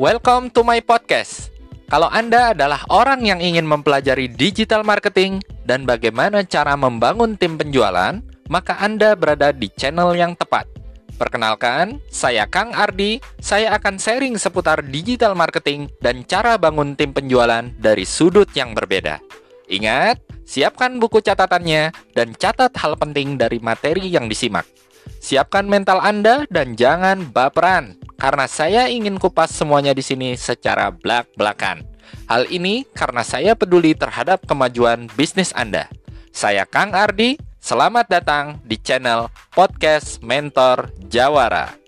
Welcome to my podcast. Kalau Anda adalah orang yang ingin mempelajari digital marketing dan bagaimana cara membangun tim penjualan, maka Anda berada di channel yang tepat. Perkenalkan, saya Kang Ardi. Saya akan sharing seputar digital marketing dan cara bangun tim penjualan dari sudut yang berbeda. Ingat, siapkan buku catatannya dan catat hal penting dari materi yang disimak. Siapkan mental Anda dan jangan baperan, karena saya ingin kupas semuanya di sini secara belak-belakan. Hal ini karena saya peduli terhadap kemajuan bisnis Anda. Saya Kang Ardi, selamat datang di channel Podcast Mentor Jawara.